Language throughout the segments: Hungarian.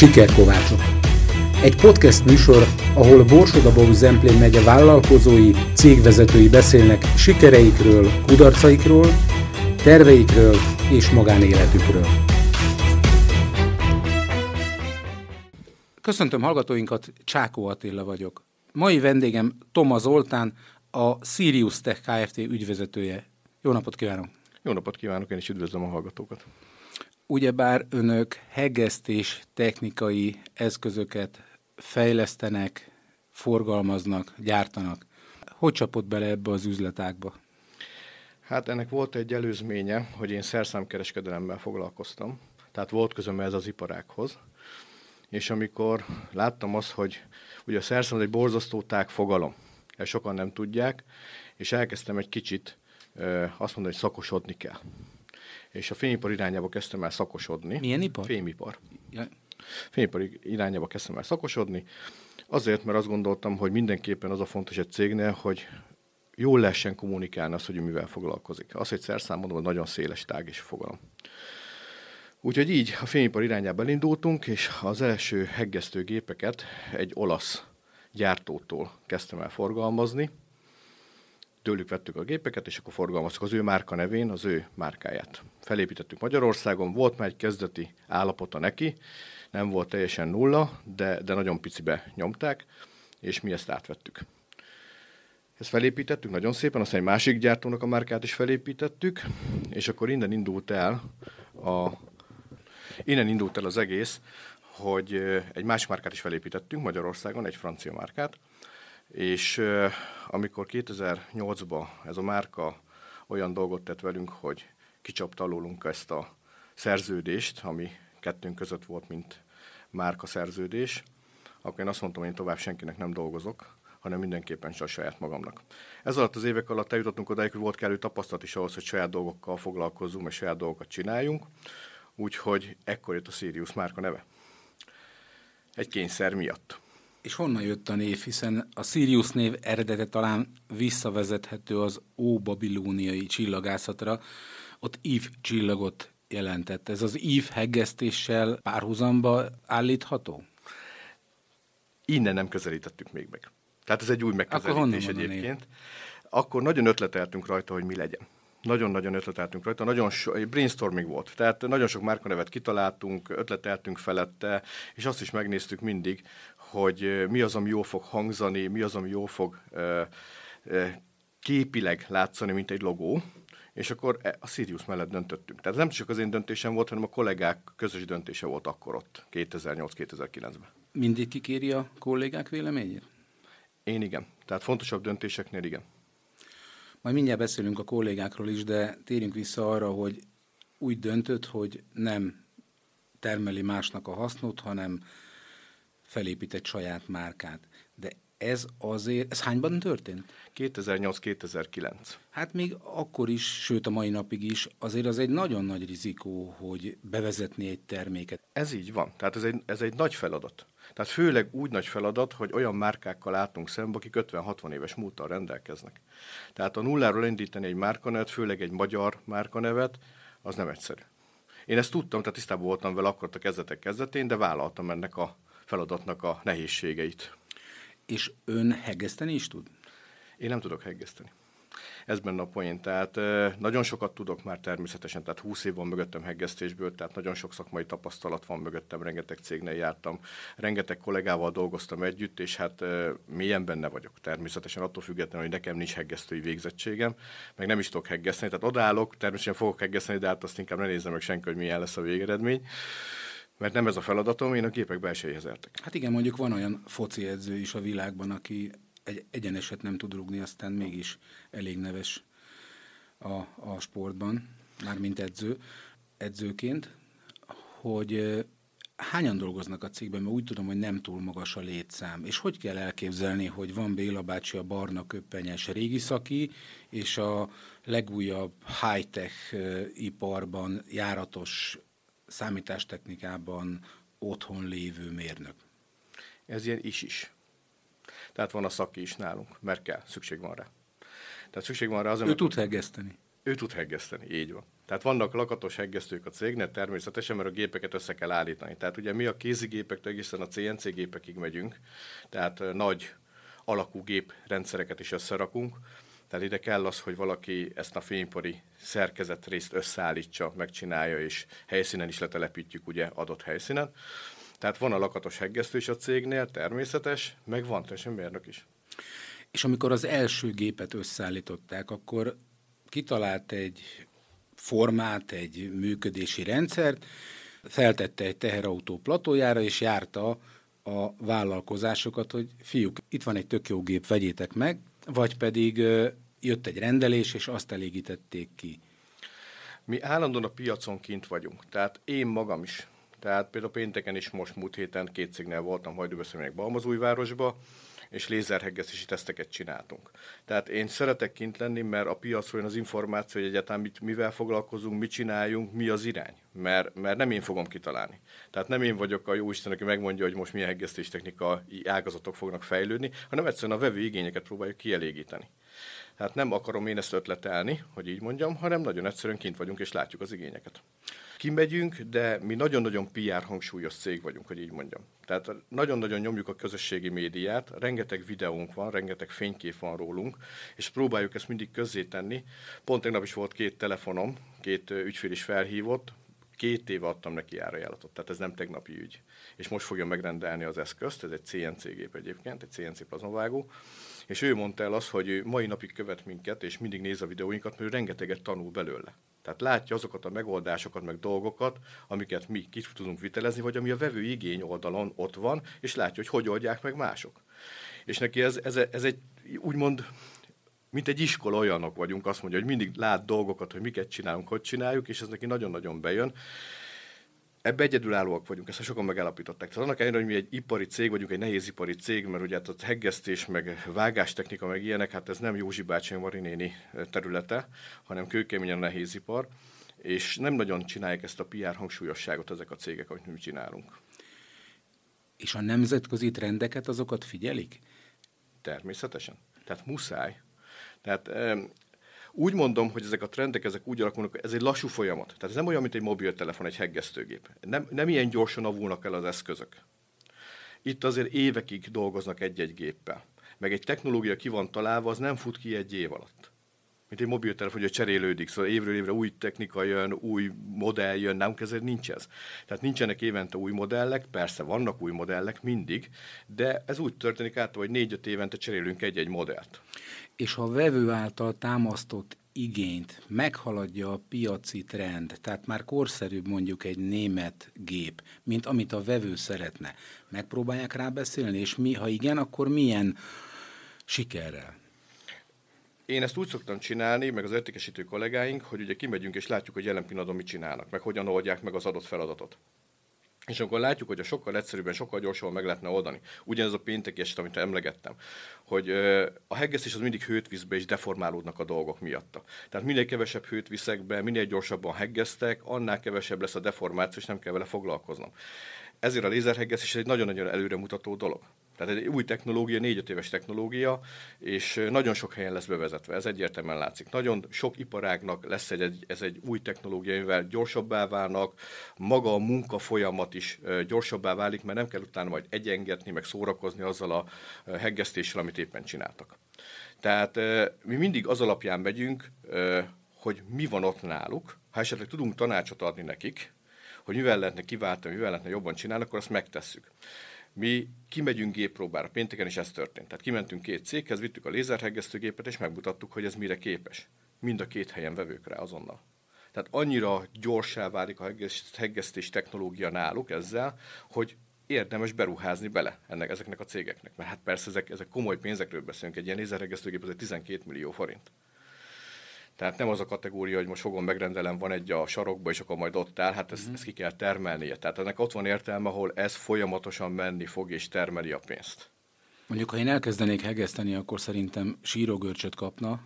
Sikerkovácsok. Egy podcast műsor, ahol Borsodabó Zemplén megye vállalkozói, cégvezetői beszélnek sikereikről, kudarcaikról, terveikről és magánéletükről. Köszöntöm hallgatóinkat, Csákó Attila vagyok. Mai vendégem Toma Zoltán, a Sirius Tech Kft. ügyvezetője. Jó napot kívánok! Jó napot kívánok, én is üdvözlöm a hallgatókat. Ugyebár önök hegesztés technikai eszközöket fejlesztenek, forgalmaznak, gyártanak. Hogy csapott bele ebbe az üzletágba? Hát ennek volt egy előzménye, hogy én szerszámkereskedelemmel foglalkoztam, tehát volt közöm ez az iparákhoz, és amikor láttam azt, hogy ugye a szerszám egy borzasztó tág fogalom, ezt sokan nem tudják, és elkezdtem egy kicsit azt mondani, hogy szakosodni kell. És a fémipar irányába kezdtem el szakosodni. Milyen ipar? Fémipar. Ja. Fémipar irányába kezdtem el szakosodni. Azért, mert azt gondoltam, hogy mindenképpen az a fontos egy cégnél, hogy jól lehessen kommunikálni azt, hogy mivel foglalkozik. Az, hogy szerszám mondom, hogy nagyon széles tág és fogalom. Úgyhogy így a fémipar irányába elindultunk, és az első heggesztőgépeket egy olasz gyártótól kezdtem el forgalmazni. Tőlük vettük a gépeket, és akkor forgalmaztuk az ő márka nevén, az ő márkáját. Felépítettük Magyarországon, volt már egy kezdeti állapota neki, nem volt teljesen nulla, de, de nagyon picibe nyomták, és mi ezt átvettük. Ezt felépítettük nagyon szépen, aztán egy másik gyártónak a márkát is felépítettük, és akkor innen indult el a, innen indult el az egész, hogy egy másik márkát is felépítettünk Magyarországon, egy francia márkát, és amikor 2008-ban ez a márka olyan dolgot tett velünk, hogy kicsapta alólunk ezt a szerződést, ami kettőnk között volt, mint márka szerződés, akkor én azt mondtam, hogy én tovább senkinek nem dolgozok, hanem mindenképpen csak saját magamnak. Ez alatt az évek alatt eljutottunk odáig, hogy volt kellő tapasztalat is ahhoz, hogy saját dolgokkal foglalkozzunk, és saját dolgokat csináljunk, úgyhogy ekkor jött a Sirius márka neve. Egy kényszer miatt. És honnan jött a név, hiszen a Sirius név eredete talán visszavezethető az óbabilóniai csillagászatra, ott Eve csillagot jelentett. Ez az Eve heggesztéssel párhuzamba állítható? Innen nem közelítettük még meg. Tehát ez egy új megközelítés Akkor egyébként. Akkor nagyon ötleteltünk rajta, hogy mi legyen. Nagyon-nagyon ötleteltünk rajta, nagyon so, brainstorming volt. Tehát nagyon sok márkanevet kitaláltunk, ötleteltünk felette, és azt is megnéztük mindig, hogy mi az, ami jól fog hangzani, mi az, ami jól fog képileg látszani, mint egy logó, és akkor e, a Sirius mellett döntöttünk. Tehát nem csak az én döntésem volt, hanem a kollégák közös döntése volt akkor ott, 2008-2009-ben. Mindig kikéri a kollégák véleményét? Én igen. Tehát fontosabb döntéseknél igen. Majd mindjárt beszélünk a kollégákról is, de térjünk vissza arra, hogy úgy döntött, hogy nem termeli másnak a hasznot, hanem felépít egy saját márkát. De ez azért, ez hányban történt? 2008-2009. Hát még akkor is, sőt a mai napig is, azért az egy nagyon nagy rizikó, hogy bevezetni egy terméket. Ez így van. Tehát ez egy, ez egy nagy feladat. Tehát főleg úgy nagy feladat, hogy olyan márkákkal látunk szembe, akik 50-60 éves múltal rendelkeznek. Tehát a nulláról indítani egy márkanevet, főleg egy magyar márkanevet, az nem egyszerű. Én ezt tudtam, tehát tisztában voltam vele akkor a kezdetek kezdetén, de vállaltam ennek a feladatnak a nehézségeit. És ön hegeszteni is tud? Én nem tudok heggeszteni. Ez benne a poén. Tehát nagyon sokat tudok már természetesen, tehát 20 év van mögöttem heggesztésből, tehát nagyon sok szakmai tapasztalat van mögöttem, rengeteg cégnél jártam, rengeteg kollégával dolgoztam együtt, és hát mélyen benne vagyok. Természetesen attól függetlenül, hogy nekem nincs heggesztői végzettségem, meg nem is tudok heggeszteni. Tehát odállok, természetesen fogok heggeszteni, de hát azt inkább ne nézem meg senki, hogy milyen lesz a végeredmény mert nem ez a feladatom, én a gépek belsejéhez értek. Hát igen, mondjuk van olyan foci edző is a világban, aki egy egyeneset nem tud rugni, aztán mégis elég neves a, a sportban, mármint edző, edzőként, hogy hányan dolgoznak a cégben, mert úgy tudom, hogy nem túl magas a létszám. És hogy kell elképzelni, hogy van Béla bácsi a barna köppenyes régi szaki, és a legújabb high-tech iparban járatos számítástechnikában otthon lévő mérnök? Ez ilyen is-is. Tehát van a szaki is nálunk, mert kell, szükség van rá. Tehát szükség van rá az, Ő tud hegeszteni. Ő Ő tud heggeszteni, így van. Tehát vannak lakatos heggesztők a cégnél természetesen, mert a gépeket össze kell állítani. Tehát ugye mi a kézigépektől egészen a CNC gépekig megyünk, tehát nagy alakú géprendszereket is összerakunk, tehát ide kell az, hogy valaki ezt a fénypari szerkezet részt összeállítsa, megcsinálja, és helyszínen is letelepítjük ugye adott helyszínen. Tehát van a lakatos heggesztő is a cégnél, természetes, meg van teljesen mérnök is. És amikor az első gépet összeállították, akkor kitalált egy formát, egy működési rendszert, feltette egy teherautó platójára, és járta a vállalkozásokat, hogy fiúk, itt van egy tök jó gép, vegyétek meg, vagy pedig jött egy rendelés, és azt elégítették ki. Mi állandóan a piacon kint vagyunk, tehát én magam is. Tehát például pénteken is most múlt héten két cégnél voltam Hajdúbeszélnek Balmazújvárosba, és lézerheggesztési teszteket csináltunk. Tehát én szeretek kint lenni, mert a piacról az információ, hogy egyáltalán mit, mivel foglalkozunk, mit csináljunk, mi az irány. Mert, mert nem én fogom kitalálni. Tehát nem én vagyok a jó Isten, aki megmondja, hogy most milyen heggesztés technika ágazatok fognak fejlődni, hanem egyszerűen a vevő igényeket próbáljuk kielégíteni. Tehát nem akarom én ezt ötletelni, hogy így mondjam, hanem nagyon egyszerűen kint vagyunk és látjuk az igényeket. Kimegyünk, de mi nagyon-nagyon PR hangsúlyos cég vagyunk, hogy így mondjam. Tehát nagyon-nagyon nyomjuk a közösségi médiát, rengeteg videónk van, rengeteg fénykép van rólunk, és próbáljuk ezt mindig tenni. Pont tegnap is volt két telefonom, két ügyfél is felhívott, két éve adtam neki árajánlatot, tehát ez nem tegnapi ügy. És most fogja megrendelni az eszközt, ez egy CNC gép egyébként, egy CNC plazmavágó, és ő mondta el azt, hogy ő mai napig követ minket, és mindig néz a videóinkat, mert ő rengeteget tanul belőle. Tehát látja azokat a megoldásokat, meg dolgokat, amiket mi ki tudunk vitelezni, vagy ami a vevő igény oldalon ott van, és látja, hogy hogy oldják meg mások. És neki ez, ez, ez egy úgymond mint egy iskola olyanok vagyunk, azt mondja, hogy mindig lát dolgokat, hogy miket csinálunk, hogy csináljuk, és ez neki nagyon-nagyon bejön ebbe egyedülállóak vagyunk, ezt sokan megállapították. Tehát annak ellenére, hogy mi egy ipari cég vagyunk, egy nehézipari cég, mert ugye hát a heggesztés, meg vágástechnika, meg ilyenek, hát ez nem Józsi bácsi, Marinéni területe, hanem kőkeményen a nehézipar, és nem nagyon csinálják ezt a PR hangsúlyosságot ezek a cégek, amit mi csinálunk. És a nemzetközi trendeket azokat figyelik? Természetesen. Tehát muszáj. Tehát úgy mondom, hogy ezek a trendek, ezek úgy alakulnak, ez egy lassú folyamat. Tehát ez nem olyan, mint egy mobiltelefon, egy heggesztőgép. Nem, nem ilyen gyorsan avulnak el az eszközök. Itt azért évekig dolgoznak egy-egy géppel. Meg egy technológia ki van találva, az nem fut ki egy év alatt. Mint egy mobiltelefon, hogy cserélődik, szóval évről évre új technika jön, új modell jön, nem ezért nincs ez. Tehát nincsenek évente új modellek, persze vannak új modellek mindig, de ez úgy történik át, hogy négy-öt évente cserélünk egy-egy modellt és ha a vevő által támasztott igényt meghaladja a piaci trend, tehát már korszerűbb mondjuk egy német gép, mint amit a vevő szeretne, megpróbálják rábeszélni, és mi, ha igen, akkor milyen sikerrel? Én ezt úgy szoktam csinálni, meg az értékesítő kollégáink, hogy ugye kimegyünk és látjuk, hogy jelen pillanatban mit csinálnak, meg hogyan oldják meg az adott feladatot. És akkor látjuk, hogy a sokkal egyszerűbben, sokkal gyorsabban meg lehetne oldani. Ugyanez a pénteki eset, amit emlegettem, hogy a heggesztés az mindig hőt visz és deformálódnak a dolgok miatta. Tehát minél kevesebb hőt viszek be, minél gyorsabban heggeztek, annál kevesebb lesz a deformáció, és nem kell vele foglalkoznom. Ezért a lézerheggesztés egy nagyon-nagyon előremutató dolog. Tehát egy új technológia, négy-öt éves technológia, és nagyon sok helyen lesz bevezetve, ez egyértelműen látszik. Nagyon sok iparágnak lesz egy, ez egy új technológia, amivel gyorsabbá válnak, maga a munka folyamat is gyorsabbá válik, mert nem kell utána majd egyengetni, meg szórakozni azzal a heggesztéssel, amit éppen csináltak. Tehát mi mindig az alapján megyünk, hogy mi van ott náluk, ha esetleg tudunk tanácsot adni nekik, hogy mivel lehetne kiváltani, mivel lehetne jobban csinálni, akkor azt megtesszük. Mi kimegyünk géppróbára, pénteken is ez történt. Tehát kimentünk két céghez, vittük a lézerhegesztőgépet, és megmutattuk, hogy ez mire képes. Mind a két helyen vevők rá azonnal. Tehát annyira gyorsá válik a heggesztés technológia náluk ezzel, hogy érdemes beruházni bele ennek, ezeknek a cégeknek. Mert hát persze ezek, ezek komoly pénzekről beszélünk, egy ilyen lézerhegesztőgép az egy 12 millió forint. Tehát nem az a kategória, hogy most fogom megrendelem, van egy a sarokba, és akkor majd ott áll, hát ezt, mm. ezt ki kell termelnie. Tehát ennek ott van értelme, ahol ez folyamatosan menni fog, és termeli a pénzt. Mondjuk, ha én elkezdenék hegeszteni, akkor szerintem sírógörcsöt kapna,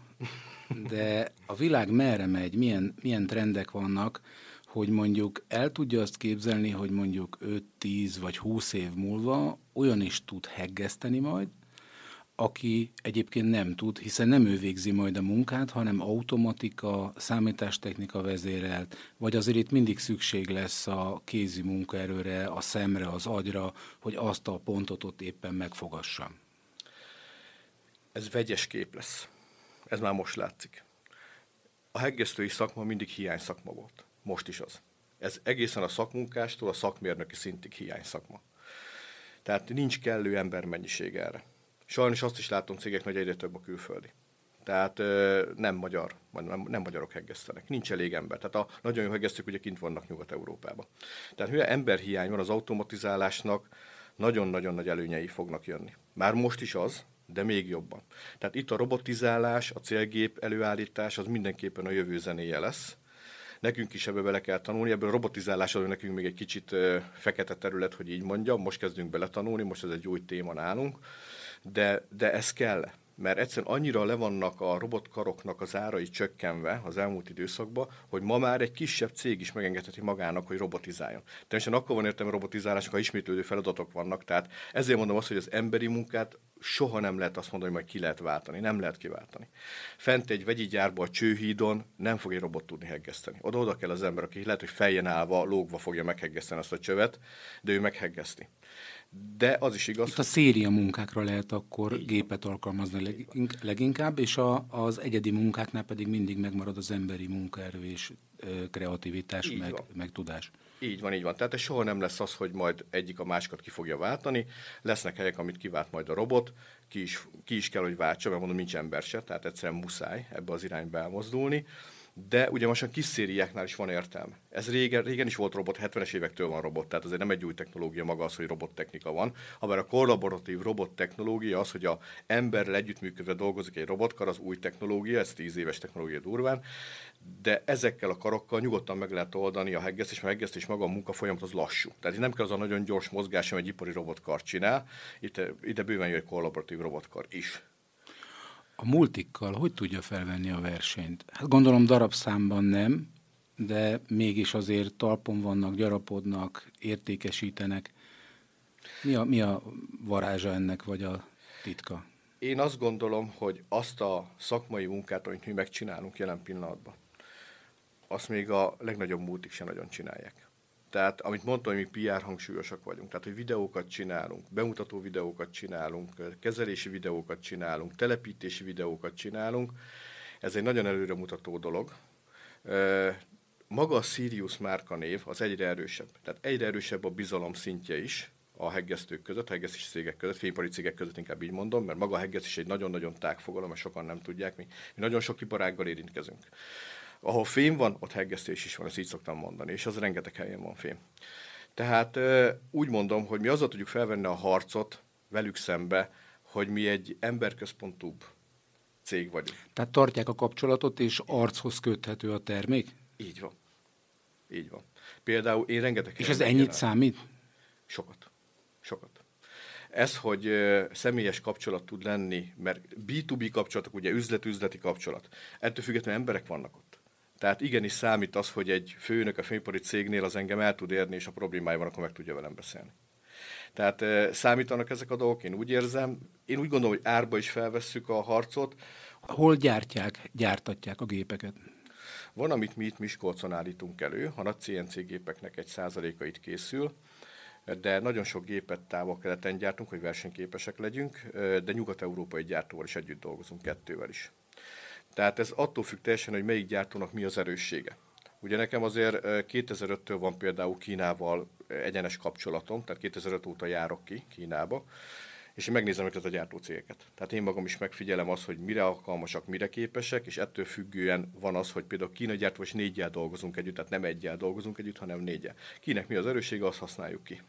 de a világ merre megy, milyen, milyen trendek vannak, hogy mondjuk el tudja azt képzelni, hogy mondjuk 5-10 vagy 20 év múlva olyan is tud heggeszteni majd, aki egyébként nem tud, hiszen nem ő végzi majd a munkát, hanem automatika, számítástechnika vezérelt, vagy azért itt mindig szükség lesz a kézi munkaerőre, a szemre, az agyra, hogy azt a pontot ott éppen megfogassam. Ez vegyes kép lesz. Ez már most látszik. A heggesztői szakma mindig hiány szakma volt. Most is az. Ez egészen a szakmunkástól a szakmérnöki szintig hiány szakma. Tehát nincs kellő embermennyiség erre. Sajnos azt is látom cégeknek, hogy egyre több a külföldi. Tehát nem magyar, nem, nem magyarok heggesztenek. Nincs elég ember. Tehát a nagyon jó heggesztők ugye kint vannak Nyugat-Európában. Tehát mivel emberhiány van, az automatizálásnak nagyon-nagyon nagy előnyei fognak jönni. Már most is az, de még jobban. Tehát itt a robotizálás, a célgép előállítás az mindenképpen a jövő zenéje lesz. Nekünk is ebbe bele kell tanulni, ebből a robotizálás az nekünk még egy kicsit fekete terület, hogy így mondjam, most kezdünk bele tanulni, most ez egy új téma nálunk, de, de ez kell mert egyszerűen annyira le vannak a robotkaroknak az árai csökkenve az elmúlt időszakban, hogy ma már egy kisebb cég is megengedheti magának, hogy robotizáljon. Természetesen akkor van értelme robotizálásnak, ha ismétlődő feladatok vannak. Tehát ezért mondom azt, hogy az emberi munkát soha nem lehet azt mondani, hogy majd ki lehet váltani. Nem lehet kiváltani. Fent egy vegyi gyárba a csőhídon nem fog egy robot tudni heggeszteni. Oda, oda kell az ember, aki lehet, hogy fejjen állva, lógva fogja megheggeszteni azt a csövet, de ő megheggeszti. De az is igaz. Itt a széria munkákra lehet akkor gépet alkalmazni leginkább, és a, az egyedi munkáknál pedig mindig megmarad az emberi munkaerő és kreativitás, meg, meg tudás. Így van, így van. Tehát ez soha nem lesz az, hogy majd egyik a másikat ki fogja váltani. Lesznek helyek, amit kivált majd a robot, ki is, ki is kell, hogy váltsa, mert mondom, nincs ember se, tehát egyszerűen muszáj ebbe az irányba elmozdulni de ugye most a kis szériáknál is van értelme. Ez régen, régen is volt robot, 70-es évektől van robot, tehát azért nem egy új technológia maga az, hogy robottechnika van, hanem a kollaboratív robottechnológia az, hogy a emberrel együttműködve dolgozik egy robotkar, az új technológia, ez 10 éves technológia durván, de ezekkel a karokkal nyugodtan meg lehet oldani a heggesztés, mert a heggesztés maga a munkafolyamat az lassú. Tehát itt nem kell az a nagyon gyors mozgás, amit egy ipari robotkar csinál, itt, ide bőven jön egy kollaboratív robotkar is. A multikkal hogy tudja felvenni a versenyt? Hát gondolom darabszámban nem, de mégis azért talpon vannak, gyarapodnak, értékesítenek. Mi a, mi a varázsa ennek, vagy a titka? Én azt gondolom, hogy azt a szakmai munkát, amit mi megcsinálunk jelen pillanatban, azt még a legnagyobb multik sem nagyon csinálják. Tehát, amit mondtam, hogy mi PR hangsúlyosak vagyunk, tehát, hogy videókat csinálunk, bemutató videókat csinálunk, kezelési videókat csinálunk, telepítési videókat csinálunk, ez egy nagyon előremutató dolog. Maga a Sirius márkanév az egyre erősebb. Tehát egyre erősebb a bizalom szintje is a heggesztők között, a heggesztési cégek között, fényipari cégek között inkább így mondom, mert maga a heggesztés egy nagyon-nagyon tág fogalom, mert sokan nem tudják, mi, mi nagyon sok iparággal érintkezünk. Ahol fém van, ott heggesztés is van, ezt így szoktam mondani, és az rengeteg helyen van fém. Tehát úgy mondom, hogy mi azzal tudjuk felvenni a harcot velük szembe, hogy mi egy emberközpontúbb cég vagyunk. Tehát tartják a kapcsolatot, és archoz köthető a termék? Így van. Így van. Például én rengeteg... És ez ennyit jelen. számít? Sokat. Sokat. Ez, hogy személyes kapcsolat tud lenni, mert B2B kapcsolatok, ugye üzlet-üzleti kapcsolat, ettől függetlenül emberek vannak ott. Tehát igenis számít az, hogy egy főnök a fényipari cégnél az engem el tud érni, és a problémája van, akkor meg tudja velem beszélni. Tehát számítanak ezek a dolgok, én úgy érzem. Én úgy gondolom, hogy árba is felvesszük a harcot. Hol gyártják, gyártatják a gépeket? Van, amit mi itt Miskolcon állítunk elő, a nagy CNC gépeknek egy százaléka itt készül, de nagyon sok gépet távol-keleten gyártunk, hogy versenyképesek legyünk, de nyugat-európai gyártóval is együtt dolgozunk, kettővel is. Tehát ez attól függ teljesen, hogy melyik gyártónak mi az erőssége. Ugye nekem azért 2005-től van például Kínával egyenes kapcsolatom, tehát 2005 óta járok ki Kínába, és én megnézem őket a gyártócégeket. Tehát én magam is megfigyelem azt, hogy mire alkalmasak, mire képesek, és ettől függően van az, hogy például Kína gyártó és négyel dolgozunk együtt, tehát nem egyel dolgozunk együtt, hanem négyel. Kinek mi az erőssége, azt használjuk ki.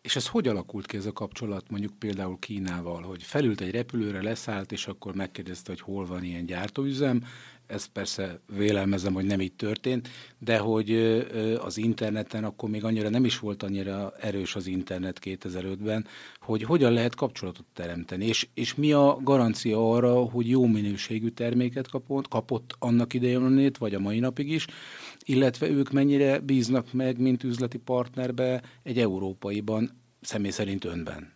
És ez hogy alakult ki ez a kapcsolat mondjuk például Kínával, hogy felült egy repülőre, leszállt, és akkor megkérdezte, hogy hol van ilyen gyártóüzem, ezt persze vélelmezem, hogy nem így történt, de hogy az interneten akkor még annyira nem is volt annyira erős az internet 2005-ben, hogy hogyan lehet kapcsolatot teremteni, és, és mi a garancia arra, hogy jó minőségű terméket kapott, kapott annak idején, vagy a mai napig is, illetve ők mennyire bíznak meg, mint üzleti partnerbe egy európaiban, személy szerint önben?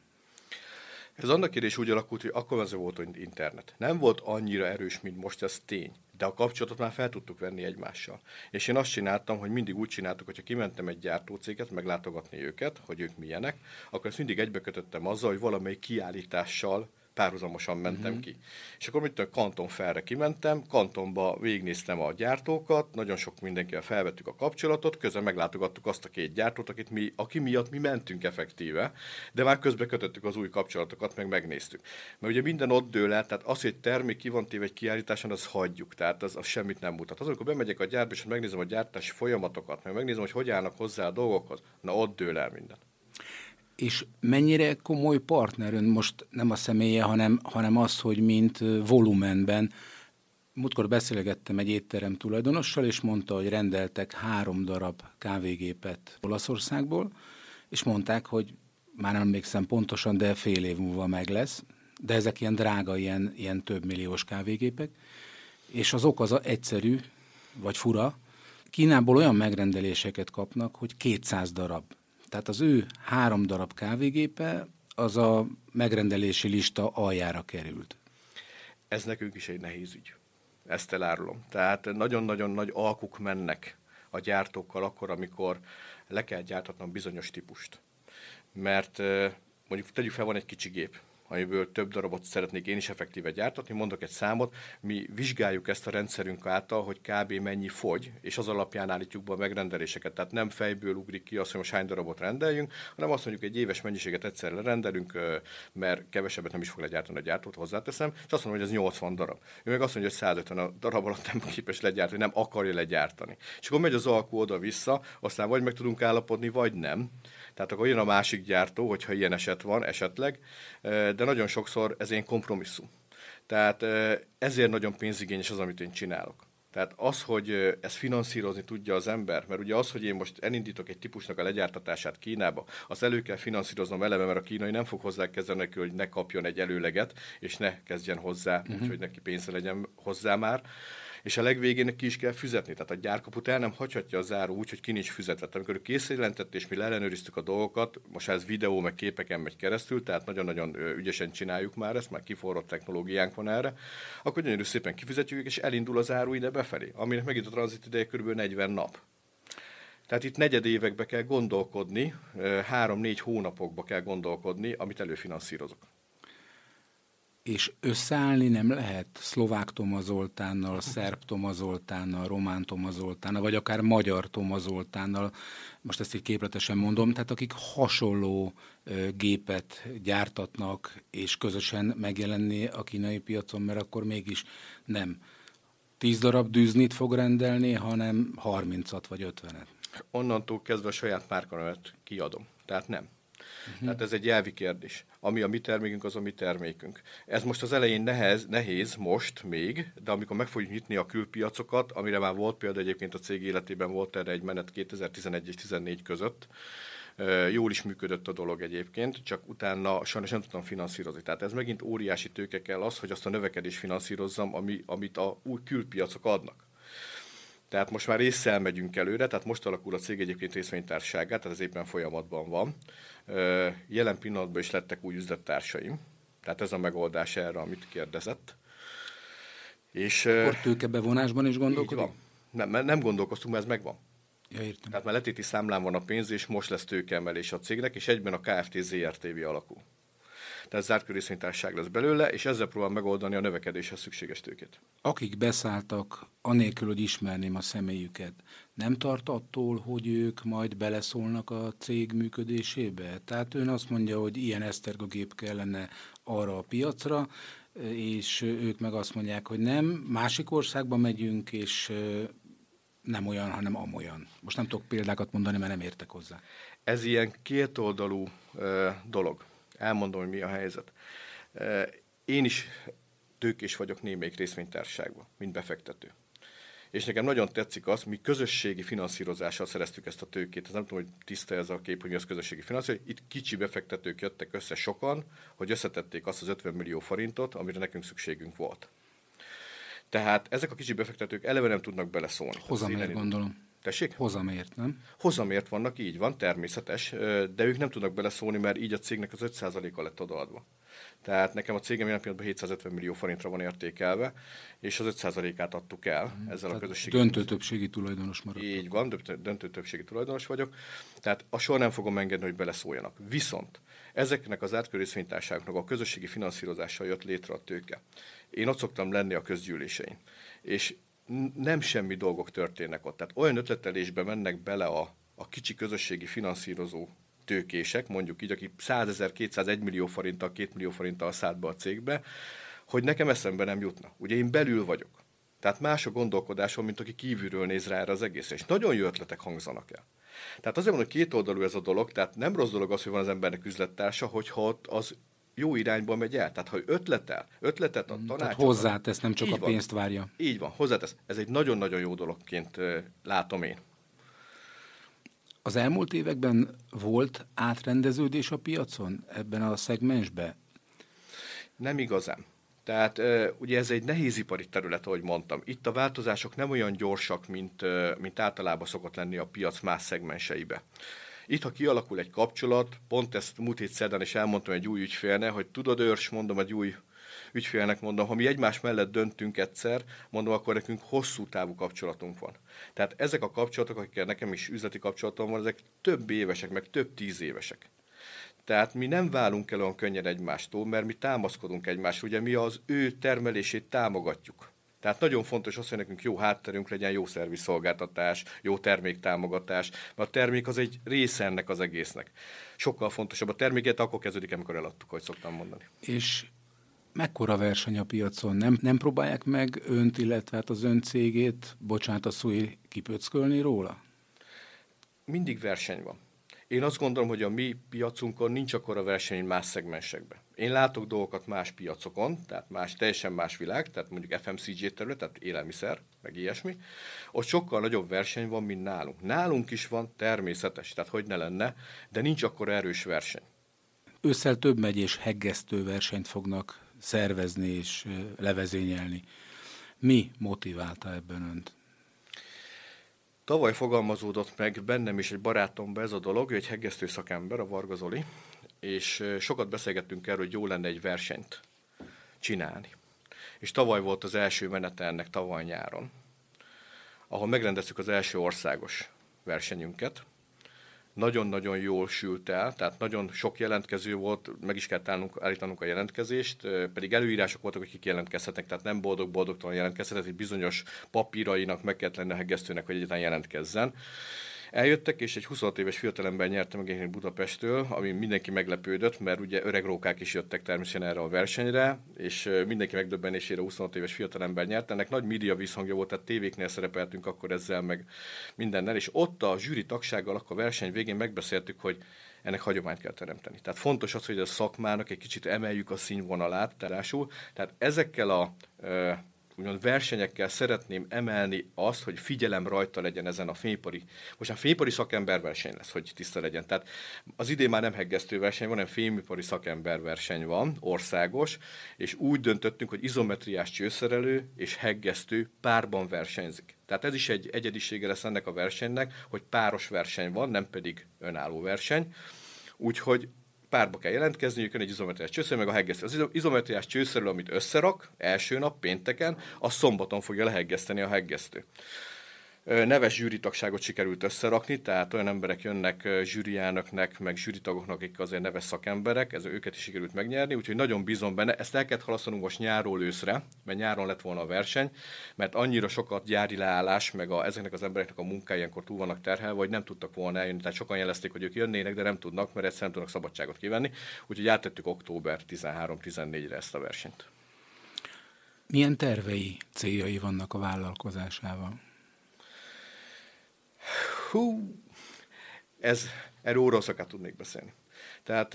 Ez annak kérdés úgy alakult, hogy akkor az volt hogy internet. Nem volt annyira erős, mint most, ez tény. De a kapcsolatot már fel tudtuk venni egymással. És én azt csináltam, hogy mindig úgy csináltuk, hogyha kimentem egy gyártócéget, meglátogatni őket, hogy ők milyenek, akkor ezt mindig egybekötöttem azzal, hogy valamelyik kiállítással párhuzamosan mentem uh-huh. ki. És akkor mit Kanton felre kimentem, Kantonba végignéztem a gyártókat, nagyon sok mindenkivel felvettük a kapcsolatot, közben meglátogattuk azt a két gyártót, akit mi, aki miatt mi mentünk effektíve, de már közben kötöttük az új kapcsolatokat, meg megnéztük. Mert ugye minden ott dől el, tehát az, hogy termék ki van téve egy kiállításon, az hagyjuk, tehát az, az semmit nem mutat. Az, amikor bemegyek a gyárba, és megnézem a gyártási folyamatokat, meg megnézem, hogy hogy állnak hozzá a dolgokhoz, na ott dől el minden és mennyire komoly partner ön most nem a személye, hanem, hanem az, hogy mint volumenben. Múltkor beszélgettem egy étterem tulajdonossal, és mondta, hogy rendeltek három darab kávégépet Olaszországból, és mondták, hogy már nem emlékszem pontosan, de fél év múlva meg lesz, de ezek ilyen drága, ilyen, ilyen több milliós kávégépek, és az ok az egyszerű, vagy fura, Kínából olyan megrendeléseket kapnak, hogy 200 darab tehát az ő három darab kávégépe az a megrendelési lista aljára került. Ez nekünk is egy nehéz ügy. Ezt elárulom. Tehát nagyon-nagyon nagy alkuk mennek a gyártókkal akkor, amikor le kell gyártatnom bizonyos típust. Mert mondjuk tegyük fel, van egy kicsi gép, amiből több darabot szeretnék én is effektíve gyártatni. Mondok egy számot, mi vizsgáljuk ezt a rendszerünk által, hogy kb. mennyi fogy, és az alapján állítjuk be a megrendeléseket. Tehát nem fejből ugrik ki azt, hogy most hány darabot rendeljünk, hanem azt mondjuk, egy éves mennyiséget egyszerre rendelünk, mert kevesebbet nem is fog legyártani a gyártót, hozzáteszem, és azt mondom, hogy ez 80 darab. Ő meg azt mondja, hogy 150 darab alatt nem képes legyártani, nem akarja legyártani. És akkor megy az alkú oda-vissza, aztán vagy meg tudunk állapodni, vagy nem. Tehát akkor jön a másik gyártó, hogyha ilyen eset van, esetleg, de nagyon sokszor ez én kompromisszum. Tehát ezért nagyon pénzigényes az, amit én csinálok. Tehát az, hogy ezt finanszírozni tudja az ember, mert ugye az, hogy én most elindítok egy típusnak a legyártatását Kínába, az elő kell finanszíroznom eleve, mert a kínai nem fog hozzá kezdeni neki, hogy ne kapjon egy előleget, és ne kezdjen hozzá, uh-huh. úgyhogy neki pénze legyen hozzá már és a legvégén ki is kell fizetni. Tehát a gyárkaput el nem hagyhatja a záró úgy, hogy ki nincs fizetve. Tehát amikor ő készjelentett, és mi ellenőriztük a dolgokat, most ez videó meg képeken megy keresztül, tehát nagyon-nagyon ügyesen csináljuk már ezt, már kiforrott technológiánk van erre, akkor gyönyörű szépen kifizetjük, és elindul az áru ide befelé, aminek megint a tranzit ideje kb. 40 nap. Tehát itt negyed évekbe kell gondolkodni, három-négy hónapokba kell gondolkodni, amit előfinanszírozok és összeállni nem lehet szlovák Toma Zoltánnal, szerb Toma román Toma Zoltánnal, vagy akár magyar Toma Zoltánnal, most ezt így képletesen mondom, tehát akik hasonló gépet gyártatnak, és közösen megjelenni a kínai piacon, mert akkor mégis nem 10 darab dűznit fog rendelni, hanem 30-at vagy 50-et. Onnantól kezdve a saját márkanevet kiadom. Tehát nem. Uh-huh. Tehát ez egy jelvi kérdés. Ami a mi termékünk, az a mi termékünk. Ez most az elején nehez, nehéz, most még, de amikor meg fogjuk nyitni a külpiacokat, amire már volt példa egyébként a cég életében, volt erre egy menet 2011 és 2014 között, Jól is működött a dolog egyébként, csak utána sajnos nem tudtam finanszírozni. Tehát ez megint óriási tőke kell az, hogy azt a növekedést finanszírozzam, ami, amit a új külpiacok adnak. Tehát most már észszel megyünk előre, tehát most alakul a cég egyébként részvénytárságát, tehát ez éppen folyamatban van. Jelen pillanatban is lettek új üzlettársaim, tehát ez a megoldás erre, amit kérdezett. És, Akkor tőkebevonásban is gondolkodik? Nem, nem gondolkoztunk, mert ez megvan. Ja, értem. Tehát már letéti számlán van a pénz, és most lesz tőkeemelés a cégnek, és egyben a KFT ZRTV alakul tehát zárt részvénytársaság lesz belőle, és ezzel próbál megoldani a növekedéshez szükséges tőkét. Akik beszálltak, anélkül, hogy ismerném a személyüket, nem tart attól, hogy ők majd beleszólnak a cég működésébe? Tehát ön azt mondja, hogy ilyen esztergogép kellene arra a piacra, és ők meg azt mondják, hogy nem, másik országba megyünk, és nem olyan, hanem amolyan. Most nem tudok példákat mondani, mert nem értek hozzá. Ez ilyen kétoldalú dolog elmondom, hogy mi a helyzet. Én is tőkés vagyok némelyik részvénytársaságban, mint befektető. És nekem nagyon tetszik az, mi közösségi finanszírozással szereztük ezt a tőkét. Ez nem tudom, hogy tiszta ez a kép, hogy mi az közösségi finanszírozás. Itt kicsi befektetők jöttek össze sokan, hogy összetették azt az 50 millió forintot, amire nekünk szükségünk volt. Tehát ezek a kicsi befektetők eleve nem tudnak beleszólni. Hozamért gondolom. Tessék? Hozamért, nem? Hozamért vannak, így van, természetes, de ők nem tudnak beleszólni, mert így a cégnek az 5%-a lett odaadva. Tehát nekem a cégem jelen pillanatban 750 millió forintra van értékelve, és az 5%-át adtuk el mm, ezzel Tehát a közösségi. Döntő többségi tulajdonos maradt. Így van, döntő többségi tulajdonos vagyok. Tehát a soha nem fogom engedni, hogy beleszóljanak. Viszont ezeknek az átkörű a közösségi finanszírozással jött létre a tőke. Én ott szoktam lenni a közgyűlésein. És nem semmi dolgok történnek ott. Tehát olyan ötletelésbe mennek bele a, a kicsi közösségi finanszírozó tőkések, mondjuk így, aki 100 ezer, 201 millió forinttal, 2 millió forinttal szállt be a cégbe, hogy nekem eszembe nem jutna. Ugye én belül vagyok. Tehát más a gondolkodásom, mint aki kívülről néz rá erre az egész. És nagyon jó ötletek hangzanak el. Tehát azért mondom, hogy két oldalú ez a dolog, tehát nem rossz dolog az, hogy van az embernek üzlettársa, hogyha ott az jó irányba megy el. Tehát, ha ötletel, ötletet a tanács. Tehát hozzátesz, nem csak a van, pénzt várja. Így van, hozzátesz. Ez egy nagyon-nagyon jó dologként látom én. Az elmúlt években volt átrendeződés a piacon ebben a szegmensben? Nem igazán. Tehát ugye ez egy nehézipari terület, ahogy mondtam. Itt a változások nem olyan gyorsak, mint, mint általában szokott lenni a piac más szegmenseibe. Itt, ha kialakul egy kapcsolat, pont ezt múlt hét szerdán is elmondtam egy új ügyfélnek, hogy tudod, őrs, mondom egy új ügyfélnek mondom, ha mi egymás mellett döntünk egyszer, mondom, akkor nekünk hosszú távú kapcsolatunk van. Tehát ezek a kapcsolatok, akikkel nekem is üzleti kapcsolatom van, ezek több évesek, meg több tíz évesek. Tehát mi nem válunk el olyan könnyen egymástól, mert mi támaszkodunk egymásra, ugye mi az ő termelését támogatjuk. Tehát nagyon fontos az, hogy nekünk jó hátterünk legyen, jó szervizszolgáltatás, jó terméktámogatás, mert a termék az egy része ennek az egésznek. Sokkal fontosabb a terméket, akkor kezdődik, amikor eladtuk, hogy szoktam mondani. És mekkora verseny a piacon? Nem, nem próbálják meg önt, illetve hát az ön cégét, bocsánat a szói, kipöckölni róla? Mindig verseny van. Én azt gondolom, hogy a mi piacunkon nincs akkora verseny, más szegmensekben. Én látok dolgokat más piacokon, tehát más, teljesen más világ, tehát mondjuk FMCG terület, tehát élelmiszer, meg ilyesmi. Ott sokkal nagyobb verseny van, mint nálunk. Nálunk is van természetes, tehát hogy ne lenne, de nincs akkora erős verseny. Ősszel több megyés heggesztő versenyt fognak szervezni és levezényelni. Mi motiválta ebben önt? Tavaly fogalmazódott meg bennem is egy barátomba ez a dolog, ő egy heggesztő szakember, a Varga Zoli, és sokat beszélgettünk erről, hogy jó lenne egy versenyt csinálni. És tavaly volt az első menete ennek tavaly nyáron, ahol megrendeztük az első országos versenyünket, nagyon-nagyon jól sült el, tehát nagyon sok jelentkező volt, meg is kellett állnunk, állítanunk a jelentkezést, pedig előírások voltak, akik jelentkezhetnek, tehát nem boldog-boldogtalan jelentkezhetett, hogy bizonyos papírainak meg kellett lenni a hegesztőnek, hogy egyáltalán jelentkezzen. Eljöttek, és egy 26 éves fiatalember nyerte meg én Budapestről, ami mindenki meglepődött, mert ugye öreg rókák is jöttek természetesen erre a versenyre, és mindenki megdöbbenésére 26 éves fiatalember nyert. Ennek nagy média visszhangja volt, tehát tévéknél szerepeltünk akkor ezzel, meg mindennel, és ott a zsűri tagsággal akkor a verseny végén megbeszéltük, hogy ennek hagyományt kell teremteni. Tehát fontos az, hogy a szakmának egy kicsit emeljük a színvonalát, terásul. Tehát ezekkel a úgymond versenyekkel szeretném emelni azt, hogy figyelem rajta legyen ezen a fényipari, most a fényipari szakember verseny lesz, hogy tiszta legyen. Tehát az idén már nem heggesztő verseny van, hanem fényipari szakember verseny van, országos, és úgy döntöttünk, hogy izometriás csőszerelő és heggesztő párban versenyzik. Tehát ez is egy egyedisége lesz ennek a versenynek, hogy páros verseny van, nem pedig önálló verseny. Úgyhogy párba kell jelentkezniük, jön egy izometriás csőszerű, meg a heggesztő. Az izometriás csőszerű, amit összerak első nap, pénteken, a szombaton fogja leheggeszteni a heggesztő neves zsűritagságot sikerült összerakni, tehát olyan emberek jönnek zsűriának, meg zsűritagoknak, akik azért neves szakemberek, ez őket is sikerült megnyerni, úgyhogy nagyon bízom benne. Ezt el kellett halasztanunk most nyáról őszre, mert nyáron lett volna a verseny, mert annyira sokat gyári leállás, meg a, ezeknek az embereknek a munkája ilyenkor túl vannak terhelve, vagy nem tudtak volna eljönni. Tehát sokan jelezték, hogy ők jönnének, de nem tudnak, mert egyszerűen nem tudnak szabadságot kivenni. Úgyhogy áttettük október 13-14-re ezt a versenyt. Milyen tervei, céljai vannak a vállalkozásával? Hú, ez, erről óra tudnék beszélni. Tehát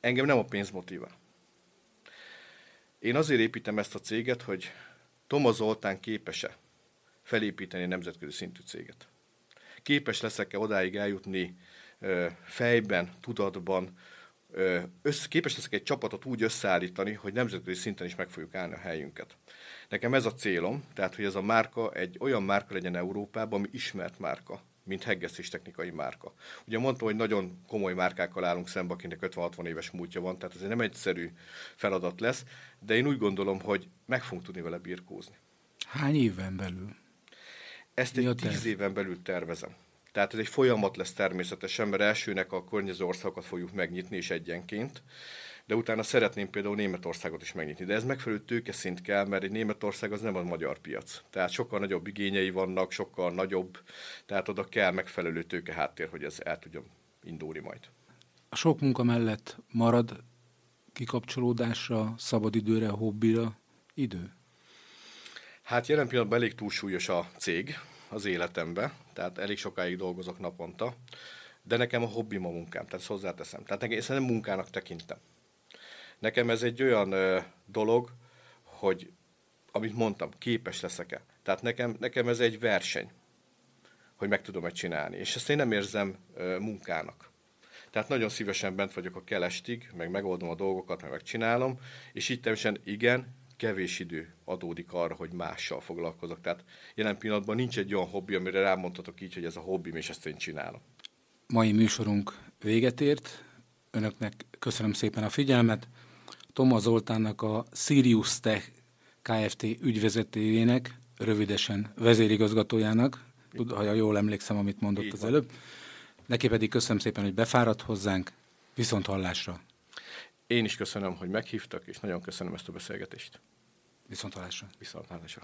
engem nem a pénz motivál. Én azért építem ezt a céget, hogy Toma Zoltán képes-e felépíteni nemzetközi szintű céget. Képes leszek-e odáig eljutni fejben, tudatban, össze, képes leszek egy csapatot úgy összeállítani, hogy nemzetközi szinten is meg fogjuk állni a helyünket. Nekem ez a célom, tehát hogy ez a márka egy olyan márka legyen Európában, ami ismert márka. mint heggesztés technikai márka. Ugye mondtam, hogy nagyon komoly márkákkal állunk szembe, akinek 50-60 éves múltja van, tehát ez nem egyszerű feladat lesz, de én úgy gondolom, hogy meg fogunk tudni vele birkózni. Hány éven belül? Ezt egy tíz éven belül tervezem. Tehát ez egy folyamat lesz természetesen, mert elsőnek a környező országokat fogjuk megnyitni, és egyenként, de utána szeretném például Németországot is megnyitni. De ez megfelelő tőkeszint kell, mert egy Németország az nem a magyar piac. Tehát sokkal nagyobb igényei vannak, sokkal nagyobb, tehát oda kell megfelelő tőke háttér, hogy ez el tudjon indulni majd. A sok munka mellett marad kikapcsolódásra, szabadidőre, hobbira idő? Hát jelen pillanatban elég túlsúlyos a cég az életembe, tehát elég sokáig dolgozok naponta, de nekem a hobbim a munkám, tehát ezt hozzáteszem. Tehát nekem, ezt nem munkának tekintem. Nekem ez egy olyan ö, dolog, hogy amit mondtam, képes leszek-e. Tehát nekem, nekem ez egy verseny, hogy meg tudom-e csinálni. És ezt én nem érzem ö, munkának. Tehát nagyon szívesen bent vagyok a kelestig, meg megoldom a dolgokat, meg megcsinálom, és természetesen igen, kevés idő adódik arra, hogy mással foglalkozok. Tehát jelen pillanatban nincs egy olyan hobbi, amire rámondhatok így, hogy ez a hobbim, és ezt én csinálom. Mai műsorunk véget ért. Önöknek köszönöm szépen a figyelmet. Toma Zoltánnak a Sirius Tech Kft. ügyvezetőjének, rövidesen vezérigazgatójának, ha jól emlékszem, amit mondott Így az van. előbb. Neki pedig köszönöm szépen, hogy befáradt hozzánk. Viszont hallásra! Én is köszönöm, hogy meghívtak, és nagyon köszönöm ezt a beszélgetést. Viszont hallásra! Viszont hallásra!